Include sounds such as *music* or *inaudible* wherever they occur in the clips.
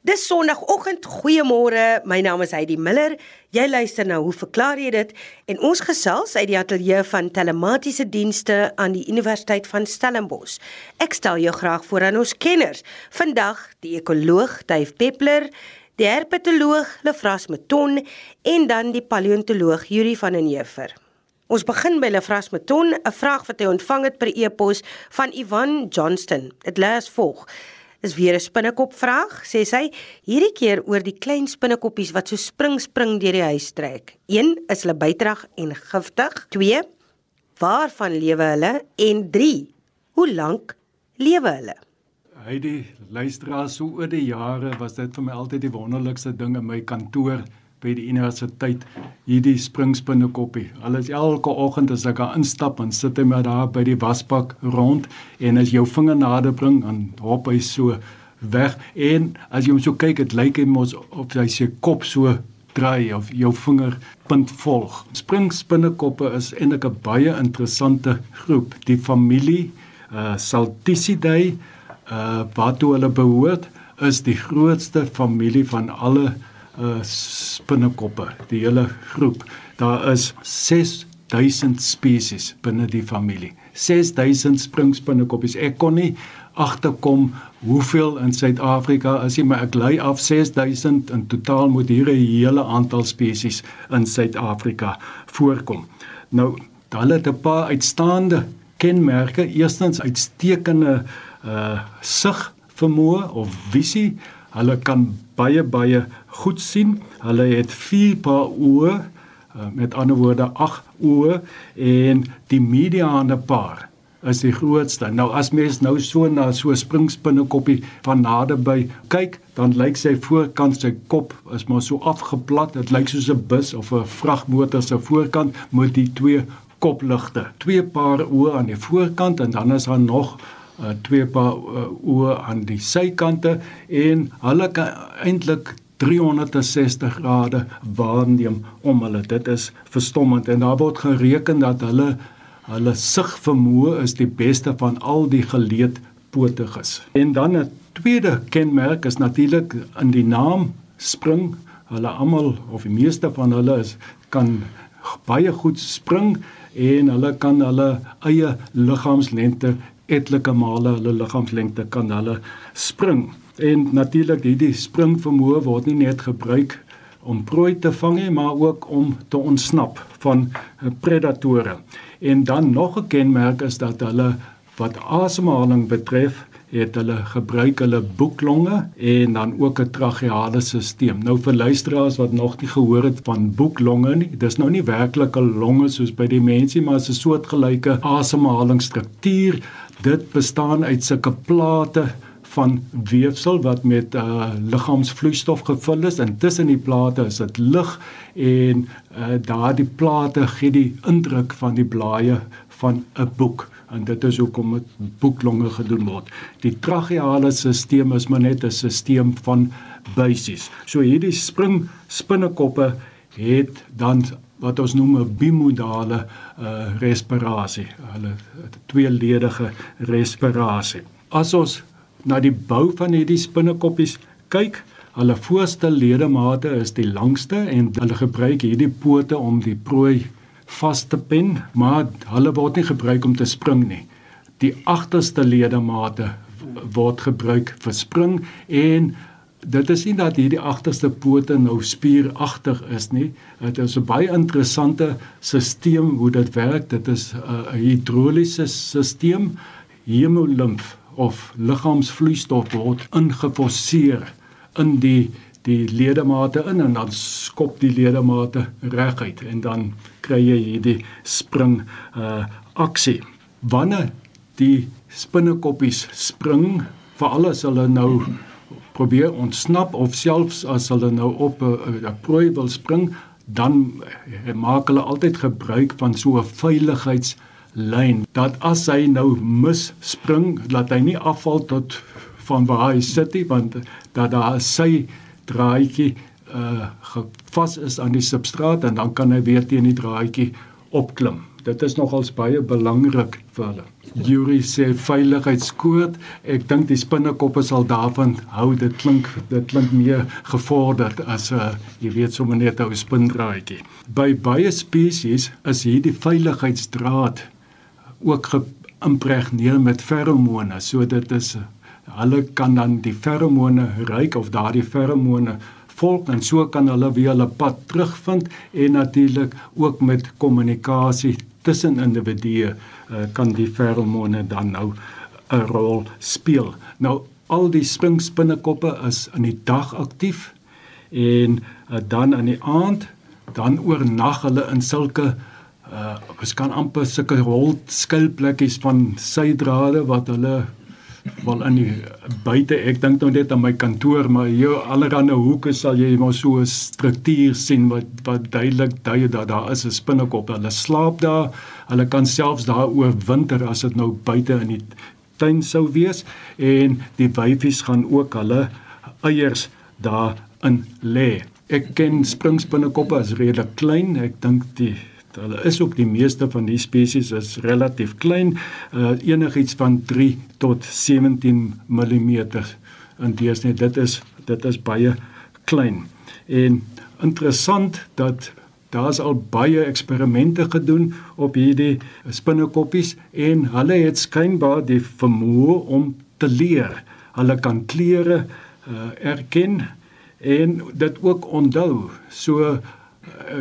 Dis Sondagoggend. Goeiemôre. My naam is Heidi Miller. Jy luister nou, hoe verklaar jy dit? En ons gesels uit die ateljee van telematiese dienste aan die Universiteit van Stellenbosch. Ek stel jou graag voor aan ons kenners. Vandag die ekoloog Duif Peppler, die herpetoloog Lefras Meton en dan die paleontoloog Yuri van den Heever. Ons begin by Lefras Meton, 'n vraag wat hy ontvang het per e-pos van Ivan Johnston. Dit lees volg: is weer 'n spinnekop vraag, sê sy, hierdie keer oor die klein spinnekoppies wat so spring spring deur die huis trek. 1 is hulle bydrag en giftig. 2 waarvan lewe hulle en 3 hoe lank lewe hulle? Heidi, luisteraar, so oor die jare was dit vir my altyd die wonderlikste ding in my kantoor by die universiteit hierdie springspinnekoppie. Hulle is elke oggend as ek daar instap en sit hy maar daar by die wasbak rond en as jou vinger nader bring dan hop hy so weg en as jy hom so kyk dit lyk hy mos of hy sy kop so draai of jou vinger punt volg. Springspinnekoppe is eintlik 'n baie interessante groep. Die familie uh Salticidae uh wat hulle behoort is die grootste familie van alle uh spinnekoppe, die hele groep. Daar is 6000 spesies binne die familie. 6000 springspinnekoppies. Ek kon nie agterkom hoeveel in Suid-Afrika is nie, maar ek lei af 6000 in totaal moet hier 'n hele aantal spesies in Suid-Afrika voorkom. Nou, hulle het 'n paar uitstaande kenmerke. Eerstens uitstekende uh sig vermoë of visie. Hulle kan baie baie goed sien. Hulle het 4 paar oë, uh, met ander woorde 8 oë en die mediane paar is die grootste. Nou as mens nou so na so springspinnekoppie van naderby kyk, dan lyk sy voorkant sy kop is maar so afgeplat. Dit lyk soos 'n bus of 'n vragmotor se voorkant met die twee kopligte. Twee paar oë aan die voorkant en dan is daar nog uh, twee paar uh, oë aan die sykante en hulle kan eintlik 360 grade waarneem om hulle. Dit is verstommend en daar word gereken dat hulle hulle sigvermoë is die beste van al die geleedpotiges. En dan 'n tweede kenmerk is natuurlik in die naam spring. Hulle almal of die meeste van hulle is kan baie goed spring en hulle kan hulle eie liggaamslengte etlike male hulle liggaamslengte kan hulle spring. En natuurlik hierdie springvermoë word nie net gebruik om prooi te vang nie, maar ook om te ontsnap van predatore. En dan nog 'n kenmerk is dat hulle wat asemhaling betref, het hulle gebruik hulle boeklonge en dan ook 'n tracheale stelsel. Nou vir luisteraars wat nog nie gehoor het van boeklonge nie, dis nou nie werklik 'n longe soos by die mensie, maar 'n soortgelyke asemhalingsstruktuur Dit bestaan uit sulke plate van weefsel wat met uh liggaamsvloeistof gevul is en tussen die plate is dit lug en uh daardie plate gee die indruk van die blaaie van 'n boek en dit is hoekom dit boeklonge gedoen word. Die tracheale stelsel is maar net 'n stelsel van buisies. So hierdie spring spinnekoppe het dan wat ons noem 'n bimodale uh respirasie, hulle tweeledige respirasie. As ons na die bou van hierdie spinnekoppies kyk, hulle voorste ledemate is die langste en hulle gebruik hierdie pote om die prooi vas te pen, maar hulle word nie gebruik om te spring nie. Die agterste ledemate word gebruik vir spring en dit is nie dat hierdie agterste pote nou spieragtig is nie. Dit is 'n baie interessante stelsel hoe dit werk. Dit is 'n hidroliese stelsel. Hemolimf of liggaamsvloeistof word ingeforseer in die die ledemate in en dan skop die ledemate reguit en dan kry jy hierdie spring uh aksie. Wanneer die spinnekoppies spring, veral as hulle nou probeer ontsnap of selfs as hulle nou op 'n prooi wil spring, dan eh, maak hulle altyd gebruik van so 'n veiligheidslyn dat as hy nou mis spring, laat hy nie afval tot van waar hy sit nie, want dat daar sy draadjie uh vas is aan die substraat en dan kan hy weer teen die draadjie opklim. dit is nogals baie belangrik vir hulle. Yuri sê veiligheidskoord. Ek dink die spinnekoppe sal daarvan hou. Dit klink dit klink meer gevorderd as 'n uh, jy weet sommer net 'n spindraadjie. By baie spesies is hierdie veiligheidsdraad ook geïmpregneer met feromone. So dit is hulle kan dan die feromone ruik of daardie feromone volg en so kan hulle weer hulle pad terugvind en natuurlik ook met kommunikasie tussen individue uh, kan die feromone dan nou 'n rol speel. Nou al die springspinnekoppe is in die dag aktief en uh, dan aan die aand dan oornag hulle in sulke uh ons kan amper sulke rol skilplekkies van sydrade wat hulle wel in die buite ek dink nou net aan my kantoor maar hier allerhande hoeke sal jy maar so 'n struktuur sien wat wat duidelik dui dat daar is 'n spinnekop. Hulle slaap daar hulle kan selfs daar oorwinter as dit nou buite in die tuin sou wees en die wyfies gaan ook hulle eiers daar in lê. Ek ken springspinnekoppe as redelik klein ek dink die Hulle is ook die meeste van die spesies is relatief klein, uh, enigiets van 3 tot 17 mm in deursnit. Dit is dit is baie klein. En interessant dat daar's al baie eksperimente gedoen op hierdie spinnekoppies en hulle het skynbaar die vermoë om te leer. Hulle kan kleure uh, erken en dit ook onthou. So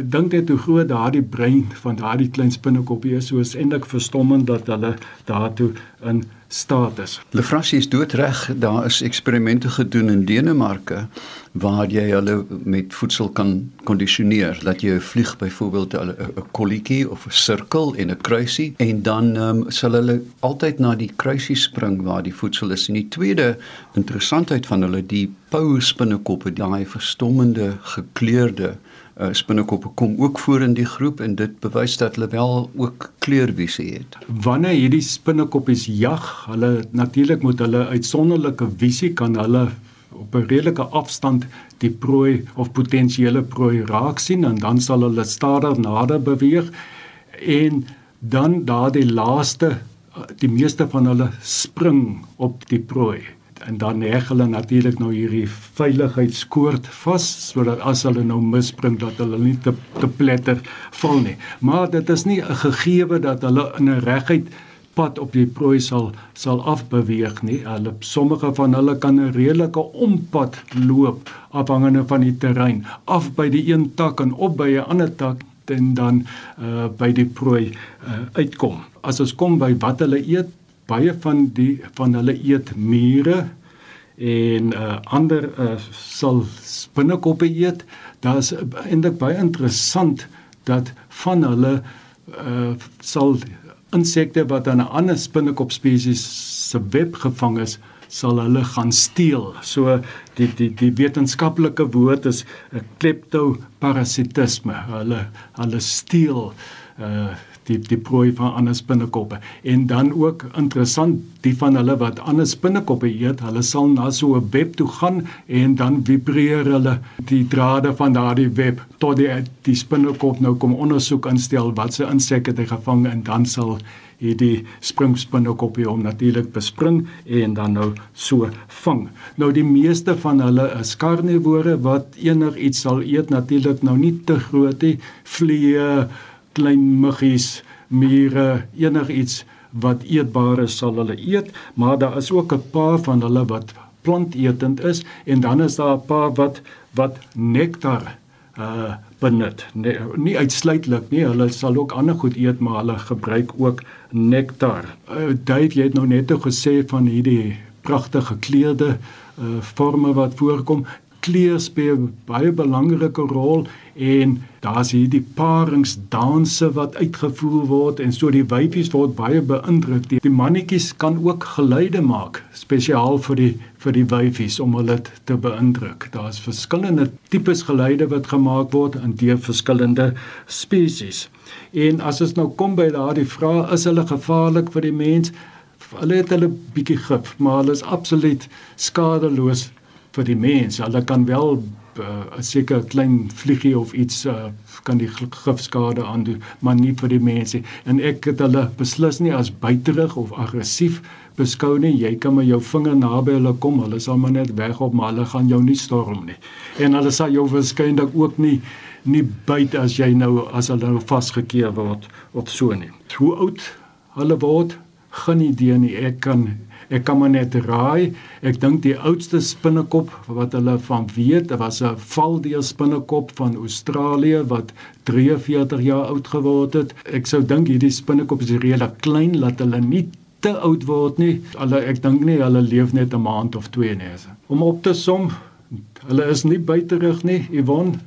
dink net hoe groot daardie brein van daardie klein spinnekoppie is, so is eintlik verstommend dat hulle daartoe in staat is. Lefrasie is doodreg, daar is eksperimente gedoen in Denemarke waar jy hulle met voedsel kan kondisioneer dat jy 'n vlieg byvoorbeeld 'n kolletjie of 'n sirkel en 'n kruisie en dan um, sal hulle altyd na die kruisie spring waar die voedsel is. En die tweede interessantheid van hulle die pou spinnekoppe, daai verstommende gekleurde uh, spinnekoppe kom ook voor in die groep en dit bewys dat hulle wel ook kleurvisie het. Wanneer hierdie spinnekoppies jag, hulle natuurlik moet hulle uitsonderlike visie kan hulle op 'n redelike afstand die prooi of potensiële prooi raak sien en dan sal hulle stadig nader beweeg en dan daardie laaste die meeste van hulle spring op die prooi en dan heg hulle natuurlik nou hierdie veiligheidskoord vas sodat as hulle nou misspring dat hulle nie te, te pletter val nie. Maar dit is nie 'n gegeewe dat hulle in 'n reguit pad op die prooi sal sal afbeweeg nie. Hulle sommige van hulle kan 'n redelike ompad loop afhangende van die terrein, af by die een tak en op by 'n ander tak en dan uh by die prooi uh uitkom. As ons kom by wat hulle eet, baie van die van hulle eet mure en uh, ander uh, sal spinnekoppe eet. Daar is eintlik baie interessant dat van hulle uh, sal insekte wat aan 'n ander spinnekop spesies se web gevang is, sal hulle gaan steel. So die die die wetenskaplike woord is 'n kleptoparasitisme. Hulle hulle steel uh die die prooi van ander spinnekoppe en dan ook interessant die van hulle wat ander spinnekoppe eet hulle sal na so 'n web toe gaan en dan vibreer hulle die drade van daardie web tot die die spinnekop nou kom ondersoek instel wat se insekte het gevang en dan sal hierdie springspinnekoppie hom natuurlik bespring en dan nou so vang. Nou die meeste van hulle is karnivore wat enigiets sal eet natuurlik nou nie te groot nie vliee klein muggies, mure, enigiets wat eetbaar is sal hulle eet, maar daar is ook 'n paar van hulle wat planteetend is en dan is daar 'n paar wat wat nektar uh benut. Nee, nie uitsluitlik nie, hulle sal ook ander goed eet, maar hulle gebruik ook nektar. Uh, Dave, jy het nou net gesê van hierdie pragtige gekleurde uh forme wat voorkom kleur speel baie belangrike rol en daar's hierdie paringsdanse wat uitgevoer word en so die wyfies word baie beïndruk. Die, die mannetjies kan ook geluide maak spesiaal vir die vir die wyfies om hulle te beïndruk. Daar's verskillende tipes geluide wat gemaak word in die verskillende spesies. En as ons nou kom by daardie vraag, is hulle gevaarlik vir die mens? Hulle het hulle bietjie gif, maar hulle is absoluut skadeloos vir die mens. Hulle kan wel 'n uh, seker klein vliegie of iets uh, kan die gifskade aandoen, maar nie vir die mense. En ek het hulle beslis nie as buiterig of aggressief beskou nie. Jy kan met jou vinger naby hulle kom, hulle sal maar net wegop, maar hulle gaan jou nie storm nie. En hulle sal jou waarskynlik ook nie nie byt as jy nou as hulle nou vasgekeer word of so nie. Hoe oud hulle word, geen idee nie. Ek kan ek kan maar net raai. Ek dink die oudste spinnekop wat hulle van weet, was 'n valdeur spinnekop van Australië wat 43 jaar oud geword het. Ek sou dink hierdie spinnekop is redelik klein laat hulle nie te oud word nie. Hulle ek dink nie hulle leef net 'n maand of twee nie. Om op te som, hulle is nie buiterig nie, Yvonne,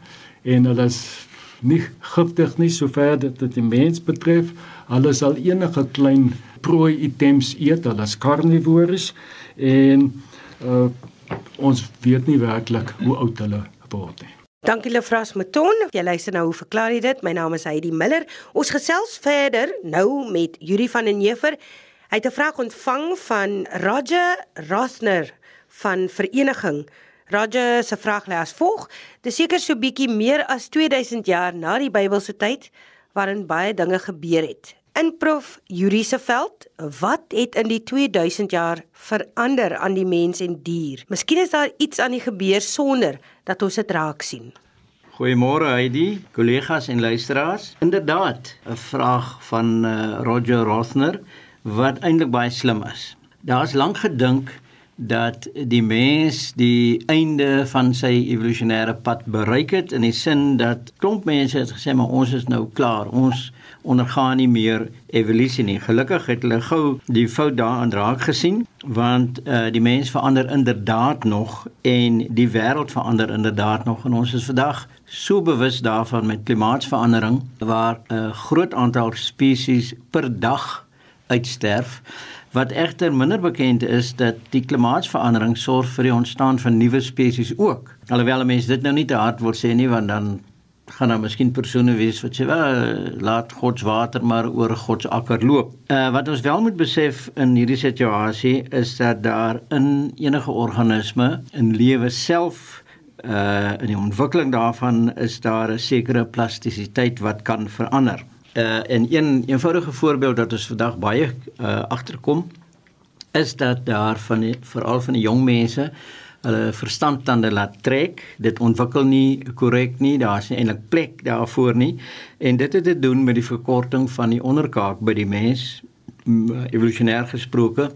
en hulle is nie giftig nie sover dit die mens betref. Hulle sal enige klein prooi items eet, hulle is karnivores en uh, ons weet nie werklik hoe oud hulle word nie. Dankie Lefras Maton. Jy luister nou hoe verklaar jy dit? My naam is Heidi Miller. Ons gesels verder nou met Yuri van den Heever. Hy het 'n vraag ontvang van Roger Rothner van Vereniging. Roger se vraag lê as volg: "Dis seker so bietjie meer as 2000 jaar na die Bybelse tyd waarin baie dinge gebeur het. In Prof Yuri se veld, wat het in die 2000 jaar verander aan die mens en dier? Miskien is daar iets aan die gebeur sonder dat ons dit raak sien. Goeiemôre Heidi, kollegas en luisteraars. Inderdaad, 'n vraag van uh, Roger Rothner wat eintlik baie slim is. Daar's lank gedink dat die mens die einde van sy evolusionêre pad bereik het in die sin dat klomp mense het gesê maar ons is nou klaar. Ons ondergaan nie meer evolusie nie. Gelukkig het hulle gou die fout daarin raak gesien want uh, die mens verander inderdaad nog en die wêreld verander inderdaad nog en ons is vandag so bewus daarvan met klimaatsverandering waar 'n uh, groot aantal spesies per dag uitsterf wat egter minder bekend is dat die klimaatsverandering sorg vir die ontstaan van nuwe spesies ook. Alhoewel mense dit nou nie te hard wil sê nie want dan gaan daar miskien persone wees wat sê wel laat God se water maar oor God se akker loop. Uh wat ons wel moet besef in hierdie situasie is dat daar in enige organisme in lewe self uh in die ontwikkeling daarvan is daar 'n sekere plastisiteit wat kan verander. Uh en een eenvoudige voorbeeld dat ons vandag baie uh agterkom is dat daar van veral van die jong mense hulle verstandtande laat trek. Dit ontwikkel nie korrek nie. Daar's nie eintlik plek daarvoor nie. En dit het te doen met die verkorting van die onderkaak by die mens evolusionêr gesproke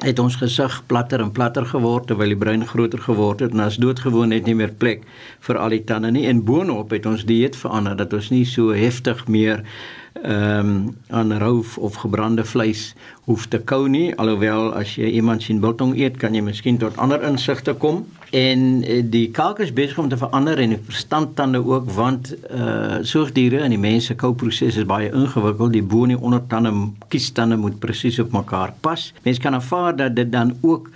het ons gesig platter en platter geword terwyl die brein groter geword het en as doodgewoon net nie meer plek vir al die tande nie. En boonop het ons dieet verander dat ons nie so heftig meer ehm um, aan rou of gebrande vleis hoef te kou nie. Alhoewel as jy iemand sien biltong eet kan jy miskien tot ander insigte kom en eh, die kalk is besig om te verander en die verstandtande ook want uh soogdiere in die mense kouproses is baie ingewikkeld die bo en die ondertande kiestande moet presies op mekaar pas mens kan aanvaar dat dit dan ook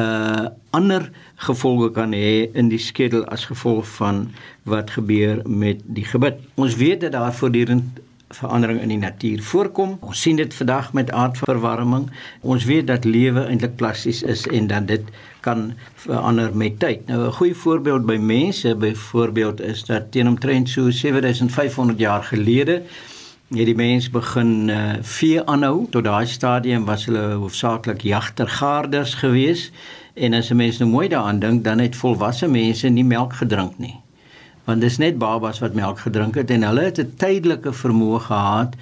uh ander gevolge kan hê in die skedel as gevolg van wat gebeur met die gebit ons weet dat daar voortdurend verandering in die natuur voorkom. Ons sien dit vandag met aardverwarming. Ons weet dat lewe eintlik plasties is en dat dit kan verander met tyd. Nou 'n goeie voorbeeld by mense byvoorbeeld is dat teen omtrent so 7500 jaar gelede het die mens begin uh, vee aanhou. Tot daai stadium was hulle hoofsaaklik jagtergaarders geweest en as 'n mens nou mooi daaraan dink, dan het volwasse mense nie melk gedrink nie want dis net babas wat melk gedrink het en hulle het 'n tydelike vermoë gehad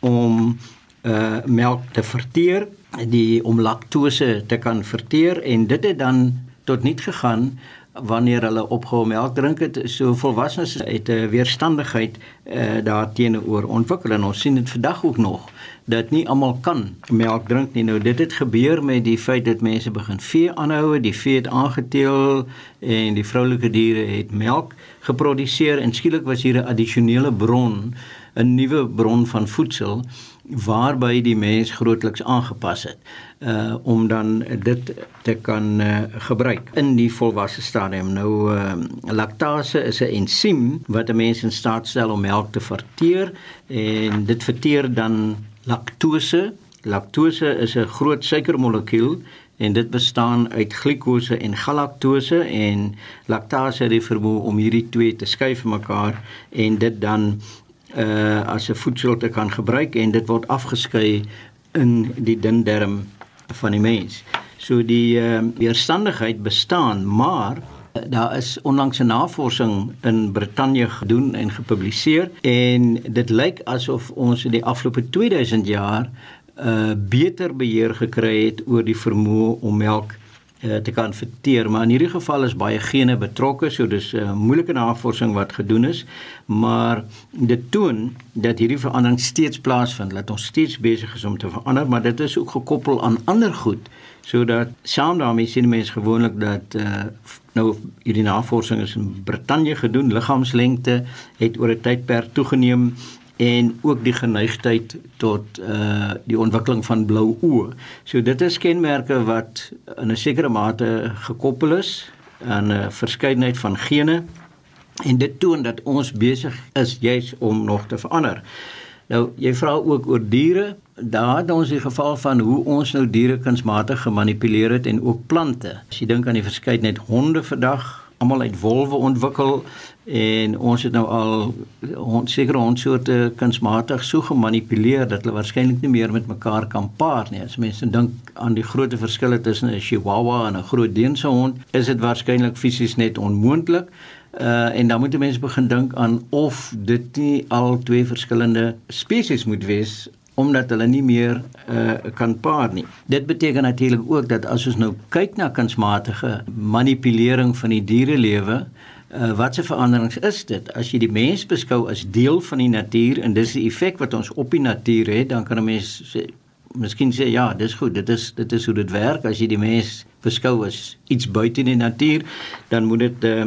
om uh melk te verteer, die om laktose te kan verteer en dit het dan tot niet gegaan wanneer hulle opgehou melk drink het so volwassenes het 'n weerstandigheid uh daarteenoor ontwikkel en ons sien dit vandag ook nog dat nie almal kan melk drink nie. Nou dit het gebeur met die feit dat mense begin vee aanhou, die vee het aangeteel en die vroulike diere het melk geproduseer en skielik was hier 'n addisionele bron, 'n nuwe bron van voedsel waarby die mens grootliks aangepas het uh om dan dit te kan uh, gebruik in die volwasse stadium. Nou uh laktase is 'n ensiem wat 'n mens in staat stel om melk te verteer en dit verteer dan laktose. Laktose is 'n groot suikermolekuul en dit bestaan uit glikose en galaktose en laktase het die vermoë om hierdie twee te skei vir mekaar en dit dan uh as 'n voedsel te kan gebruik en dit word afgeskei in die dun darm van die mens. So die uh, weerstandigheid bestaan, maar daar is onlangs 'n navorsing in Brittanje gedoen en gepubliseer en dit lyk asof ons in die afgelope 2000 jaar uh, beter beheer gekry het oor die vermoë om melk te kan verteer, maar in hierdie geval is baie gene betrokke, so dis 'n uh, moeilike navorsing wat gedoen is, maar dit toon dat hierdie verandering steeds plaasvind, dat ons steeds besig is om te verander, maar dit is ook gekoppel aan ander goed sodat saam daarmee sien mense gewoonlik dat uh, nou hierdie navorsing is in Brittanje gedoen liggaamslengte het oor 'n tydperk toegeneem en ook die geneigtheid tot uh die ontwikkeling van blou oë. So dit is kenmerke wat in 'n sekere mate gekoppel is aan 'n verskeidenheid van gene en dit toon dat ons besig is juis om nog te verander. Nou jy vra ook oor diere. Daar het ons die geval van hoe ons nou diere kunsmatig gemanipuleer het en ook plante. As jy dink aan die verskeidenheid honde vandag, almal uit wolwe ontwikkel en ons het nou al hond sekere hondsoorte kunsmatig so gemanipuleer dat hulle waarskynlik nie meer met mekaar kan paar nie. As mense dink aan die groot verskille tussen 'n Chihuahua en 'n groot Deense hond, is dit waarskynlik fisies net onmoontlik. Uh en dan moet mense begin dink aan of dit nie al twee verskillende spesies moet wees omdat hulle nie meer uh kan paar nie. Dit beteken natuurlik ook dat as ons nou kyk na kunsmatige manipulering van die dierelewe, uh watse veranderings is dit? As jy die mens beskou as deel van die natuur en dis die effek wat ons op die natuur het, dan kan 'n mens sê Miskien sê ja, dis goed. Dit is dit is hoe dit werk as jy die mens beskou as iets buite die natuur, dan moet dit uh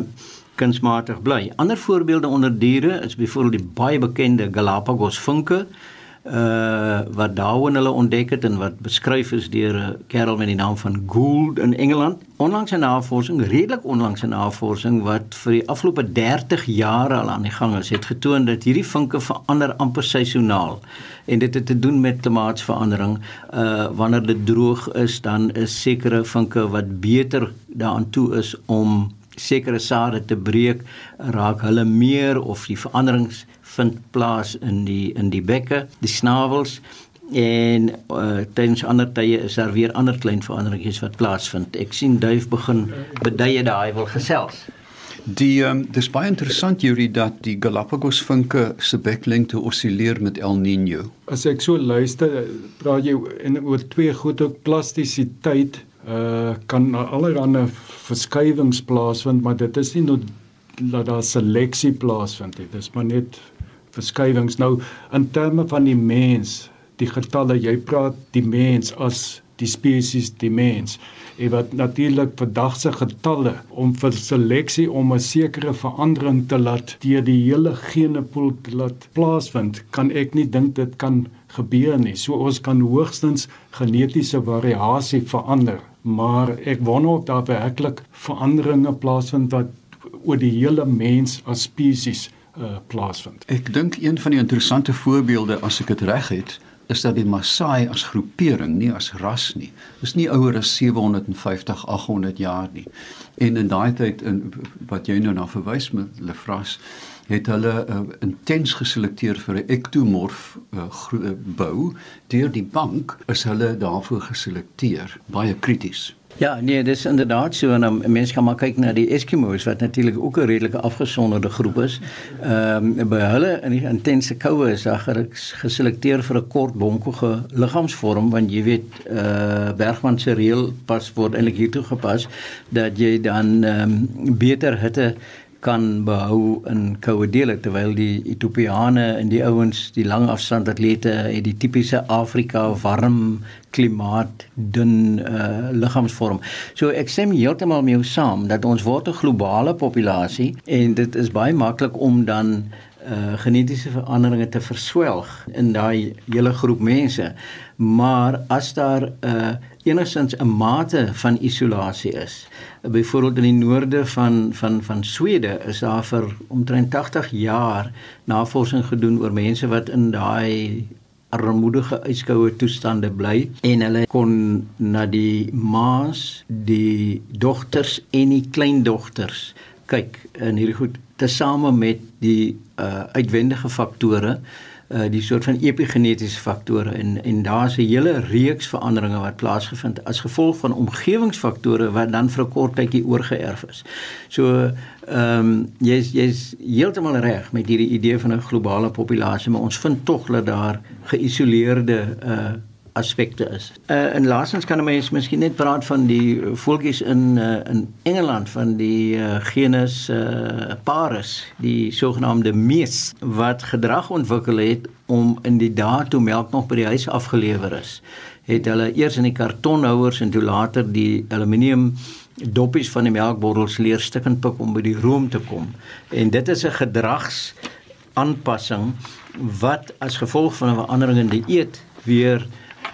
kunsmatig bly. Ander voorbeelde onder diere is byvoorbeeld die baie bekende Galapagos vinke uh wat Darwin hulle ontdek het en wat beskryf is deur 'n kerel met die naam van Gould in Engeland. Onlangs 'n navorsing, redelik onlangs 'n navorsing wat vir die afgelope 30 jaar al aan die gang is, het getoon dat hierdie vinke verander amper seisoonaal. En dit het te doen met klimaatsverandering. Uh wanneer dit droog is, dan is sekere vinke wat beter daaraan toe is om sekere sade te breek, raak hulle meer of die veranderings vind plaas in die in die bekke, die snavels en uh, tydens ander tye is daar weer ander klein veranderings wat plaasvind. Ek sien duif begin beduie daai wil gesels. Die um, dis baie interessant Yuri dat die Galapagos vinke se beklengte osilleer met El Niño. As ek so luister, praat jy in oor twee goed ook plastisiteit uh kan allerlei verskuiwings plaasvind, maar dit is nie net dat daar seleksie plaasvind nie. Dis maar net verskuiwings. Nou in terme van die mens, die getalle, jy praat die mens as die spesies die mens. En wat natuurlik vandag se getalle om vir seleksie om 'n sekere verandering te laat deur die hele genepool te laat plaasvind, kan ek nie dink dit kan gebeur nie. So ons kan hoogstens genetiese variasie verander, maar ek wonder of daar werklik veranderinge plaasvind wat oor die hele mens as spesies uh, plaasvind. Ek dink een van die interessante voorbeelde as ek dit reg het, is dat die Maasai as groepering, nie as ras nie, is nie ouer as 750, 800 jaar nie. En in daai tyd in wat jy nou na verwys met Lefras het hulle uh, intens geselekteer vir 'n ektomorf uh, bou deur die bank is hulle daarvoor geselekteer baie krities Ja, nee, dis inderdaad so en um, mense kan maar kyk na die Eskimos wat natuurlik ook 'n redelike afgesonderde groep is. Ehm um, by hulle in die intense koue is daar geselekteer vir 'n kort bonkige liggaamsvorm want jy weet eh uh, Bergman se reël pas word eintlik hier toegepas dat jy dan ehm um, beter hitte kan behou in koue dele terwyl die Ethiopiane en die ouens die lang afstand atlete het die tipiese Afrika warm klimaat dun uh, liggaamsvorm. So ek sê heeltemal mee saam dat ons word 'n globale populasie en dit is baie maklik om dan uh genetiese veranderinge te verswelg in daai hele groep mense. Maar as daar 'n uh, enigstens 'n mate van isolasie is, byvoorbeeld in die noorde van van van Swede is daar vir omtrent 80 jaar navorsing gedoen oor mense wat in daai armoedige yskoue toestande bly en hulle kon na die maas, die dogters en die kleindogters kyk in hierdie goed tesame met die uh, uitwendige faktore uh, die soort van epigenetiese faktore en en daar's 'n hele reeks veranderinge wat plaasgevind as gevolg van omgewingsfaktore wat dan vir 'n kort tydjie oorgeerf is. So ehm um, jy's jy's heeltemal reg met hierdie idee van 'n globale populasie, maar ons vind tog dat daar geïsoleerde uh aspekte is. Uh en laasens kan 'n mens miskien net praat van die voeltjies in uh, in Engeland van die uh, genus uh, Parus, die sogenaamde mees wat gedrag ontwikkel het om in die dae toe melk nog by die huis afgelewer is, het hulle eers in die kartonhouers en toe later die aluminium doppies van die melkbottels leer stikkend pik om by die room te kom. En dit is 'n gedrags aanpassing wat as gevolg van 'n verandering in die eet weer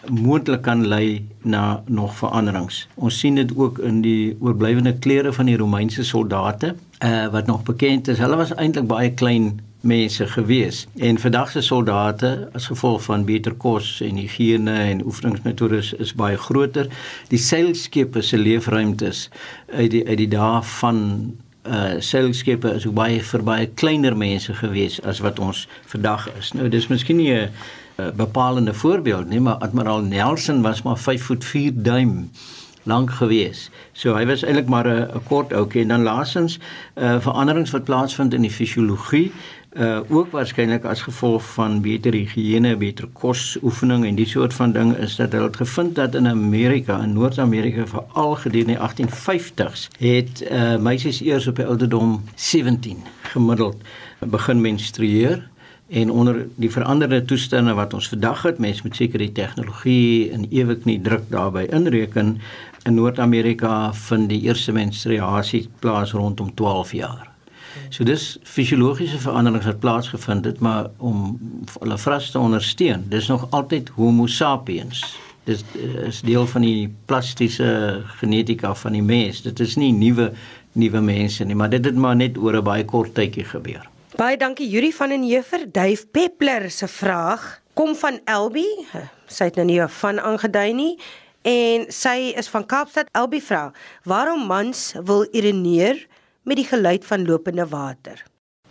moontlik kan lei na nog veranderings. Ons sien dit ook in die oorblywende klere van die Romeinse soldate, uh, wat nog bekend is. Hulle was eintlik baie klein mense gewees en vandag se soldate as gevolg van beter kos en higiëne en oefeningsmetodes is baie groter. Die seilskepe se leefruimtes uit die uit die dae van uh seilskepe is ook baie vir baie kleiner mense gewees as wat ons vandag is. Nou dis miskien nie 'n Eh, bepalende voorbeeld nie, maar Admiral Nelson was maar 5 voet 4 duim lank gewees. So hy was eintlik maar 'n kort ouetjie en dan laasens uh veranderings wat plaasvind in die fisiologie uh ook waarskynlik as gevolg van beter higiëne, beter kos, oefening en die soort van ding is dat hulle het gevind dat in Amerika, in Noord-Amerika veral gedurende die 1850s, het uh meisies eers op die ouderdom 17 gemiddeld begin menstrueer en onder die veranderde toestande wat ons vandag het mens met seker die tegnologie en ewig nie druk daarbey inreken in Noord-Amerika vind die eerste menstruasie plaas rondom 12 jaar. So dis fisiologiese veranderings wat plaasgevind het maar om hulle vras te ondersteun. Dis nog altyd Homo sapiens. Dis is deel van die plastiese genetika van die mens. Dit is nie nuwe nuwe mense nie, maar dit het maar net oor 'n baie kort tydjie gebeur. Baie dankie Yuri van den Heever. Dave Peppler se vraag kom van Elbi. Sy het nou nie van aangedui nie en sy is van Kaapstad. Elbi vra: "Waarom mans wil urineer met die geluid van lopende water?"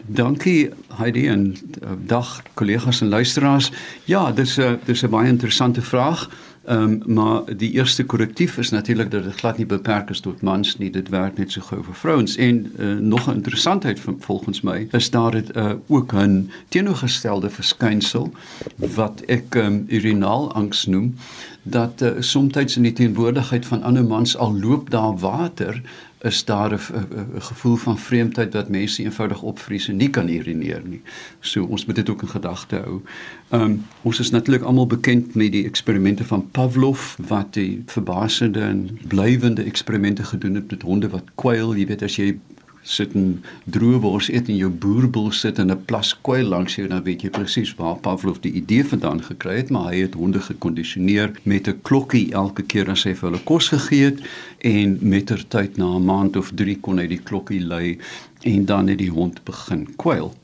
Dankie Heidi en uh, dag kollegas en luisteraars. Ja, dis 'n dis 'n baie interessante vraag. Ehm um, maar die eerste korrektief is natuurlik dat dit glad nie beperk is tot mans nie. Dit werk net so gou vir vrouens. En uh, nog 'n interessantheid volgens my is daar dit uh, ook 'n teenoorgestelde verskynsel wat ek um, urinaal angs noem dat uh, soms in die teenwoordigheid van ander mans al loop daar water is daar 'n gevoel van vreemdheid dat mense eenvoudig opvries en nie kan urineer nie. So ons moet dit ook in gedagte hou. Ehm um, ons is natuurlik almal bekend met die eksperimente van Pavlov wat die verbasende en blywende eksperimente gedoen het met honde wat kwyl, jy weet as jy sit en droë wors eet en jou boerbul sit in 'n plas kwyl langs jou dan weet jy presies waar Pavlov die idee vandaan gekry het maar hy het honde gekondisioneer met 'n klokkie elke keer as hy vir hulle kos gegee het en mettertyd na 'n maand of 3 kon hy die klokkie lui en dan het die hond begin kwyl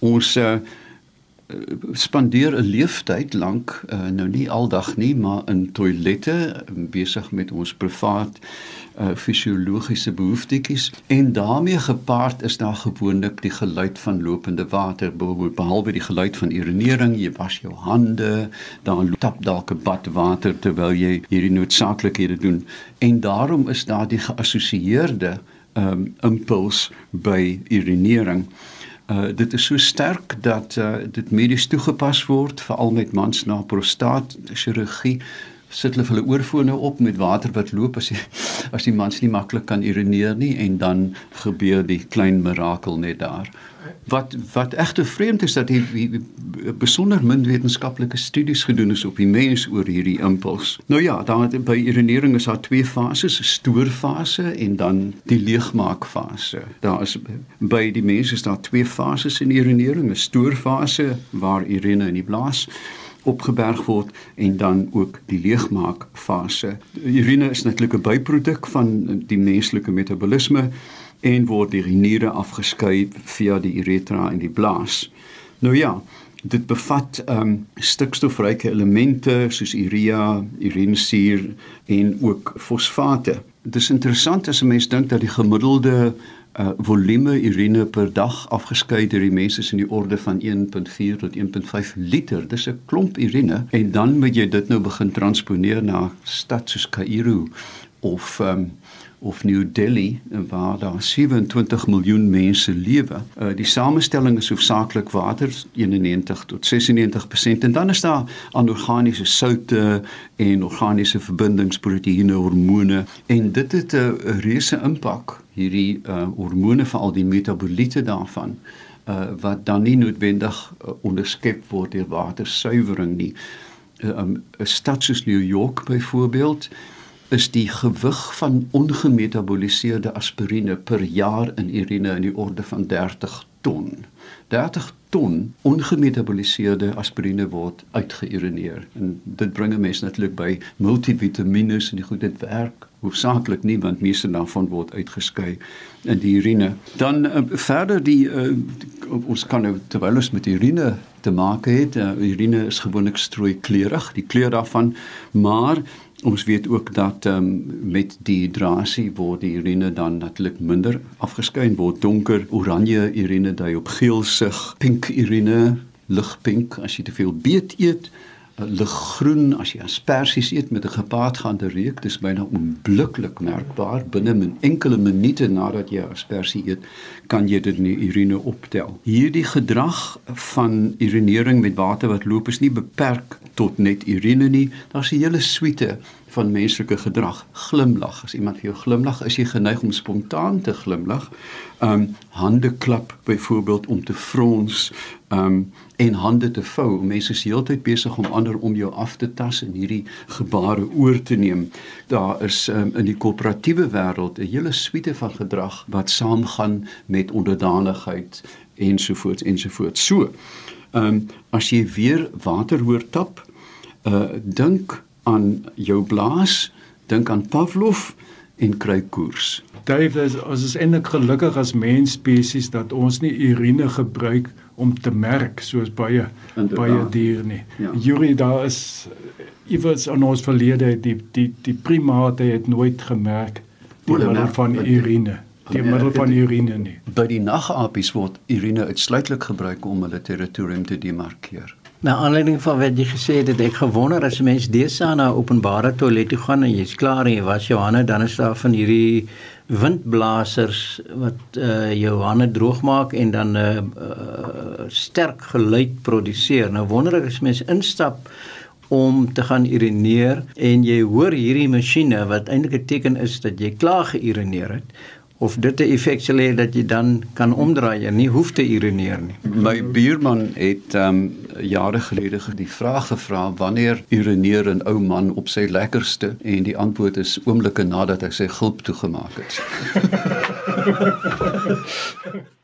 ons uh, spandeer 'n leeftyd lank uh, nou nie aldag nie maar in toilette besig met ons privaat uh, fisiologiese behoeftetjies en daarmee gepaard is daar gewoonlik die geluid van lopende water. Behalwe die geluid van urinering jy was jou hande dan tap dalk 'n bad water terwyl jy hierdie noodsaaklikhede doen. En daarom is daar die geassosieerde um, impuls by urinering. Uh, dit is so sterk dat uh, dit medies toegepas word veral met mans na prostaat chirurgie sit hulle hulle oorfone op met water wat loop as die, as die mans nie maklik kan urineer nie en dan gebeur die klein mirakel net daar. Wat wat egte vreemd is dat hier besonder min wetenskaplike studies gedoen is op die mens oor hierdie impuls. Nou ja, daar by urinering is daar twee fases, 'n stoorfase en dan die leegmaakfase. Daar is by die mens is daar twee fases in urinering, 'n stoorfase waar urine in die blaas opgeberg word en dan ook die leegmaak fase. Urine is natuurlik 'n byproduk van die menslike metabolisme en word deur die niere afgeskei via die uretra en die blaas. Nou ja, Dit bevat um, stikstofryke elemente soos urea, urinesuur en ook fosfate. Dit is interessant as 'n mens dink dat die gemiddelde uh volume urine per dag afgeskei deur die mense is in die orde van 1.4 tot 1.5 liter. Dis 'n klomp urine en dan moet jy dit nou begin transponeer na stad soos Kaïro of um of New Delhi waar daar 27 miljoen mense lewe. Uh die samestelling is hoofsaaklik water 91 tot 96% en dan is daar anorganiese soutte en organiese verbindings, proteïene, hormone en dit het 'n reuse impak hierdie uh hormone vir al die metaboliete daarvan uh wat dan nie noodwendig uh, onderskep word deur watersuiwering nie. Uh, um, 'n stad soos New York byvoorbeeld is die gewig van ongemetaboliseerde aspirine per jaar in urine in die orde van 30 ton. 30 ton ongemetaboliseerde aspirine word uitgeurineer en dit bring 'n mens natuurlik by multivitamiene en die goed dit werk hoofsaaklik nie want meeste daarvan word uitgeskei in die urine. Dan uh, verder die uh, ons kan nou terwyl ons met urine te maak het, uh, urine is gewoonlik strooi kleurig, die kleur daarvan, maar Ons weet ook dat um, met dehydrasie word die urine dan natuurlik minder afgeskei word donker oranje urine dui op geelsig, pink urine, ligpink as jy te veel beet eet, liggroen as jy asperges eet met 'n gepaardgaande reuk, dis byna onblikklik merkbaar binne 'n enkele minute nadat jy asperges eet, kan jy dit in urine optel. Hierdie gedrag van urinering met water wat loop is nie beperk tot net urine nie, daar's 'n hele suite van menslike gedrag. Glimlag, as iemand vir jou glimlag, is jy geneig om spontaan te glimlag. Um hande klap byvoorbeeld om te frons, um en hande te vou. Mense is heeltyd besig om ander om jou af te tas en hierdie gebare oor te neem. Daar is um, in die koöperatiewe wêreld 'n hele suite van gedrag wat saamgaan met onderdanigheid ensovoorts ensovoorts. So, um as jy weer water hoor tap, uh dink aan jou blaas, dink aan Pavlov en kry koers. Dave, ons is eintlik gelukkig as mens spesies dat ons nie urine gebruik om te merk soos baie Inderdaad. baie diere nie. Ja. Yuri daar is iewers in ons verlede die die die primate het nooit gemerk die middel van urine die middel van urine nie. By die nagapies word urine uitsluitlik gebruik om hulle territorium te demarkeer. Na aanleiding van wat jy gesê het, het ek gewonder as 'n mens deesdae na openbare toilet toe gaan en jy's klaar en jy was jou hande, dan is daar van hierdie windblasers wat uh jou hande droog maak en dan 'n uh, uh, sterk geluid produseer. Nou wonder ek as mens instap om te gaan urineer en jy hoor hierdie masjiene wat eintlik 'n teken is dat jy klaar geurineer het of dit 'n effek sal hê dat jy dan kan omdraai en nie hoef te urineer nie. My buurman het um, jare gelede die vraag gevra wanneer urineer 'n ou man op sy lekkerste en die antwoord is oomblikke nadat hy sy gulp toegemaak het. *laughs*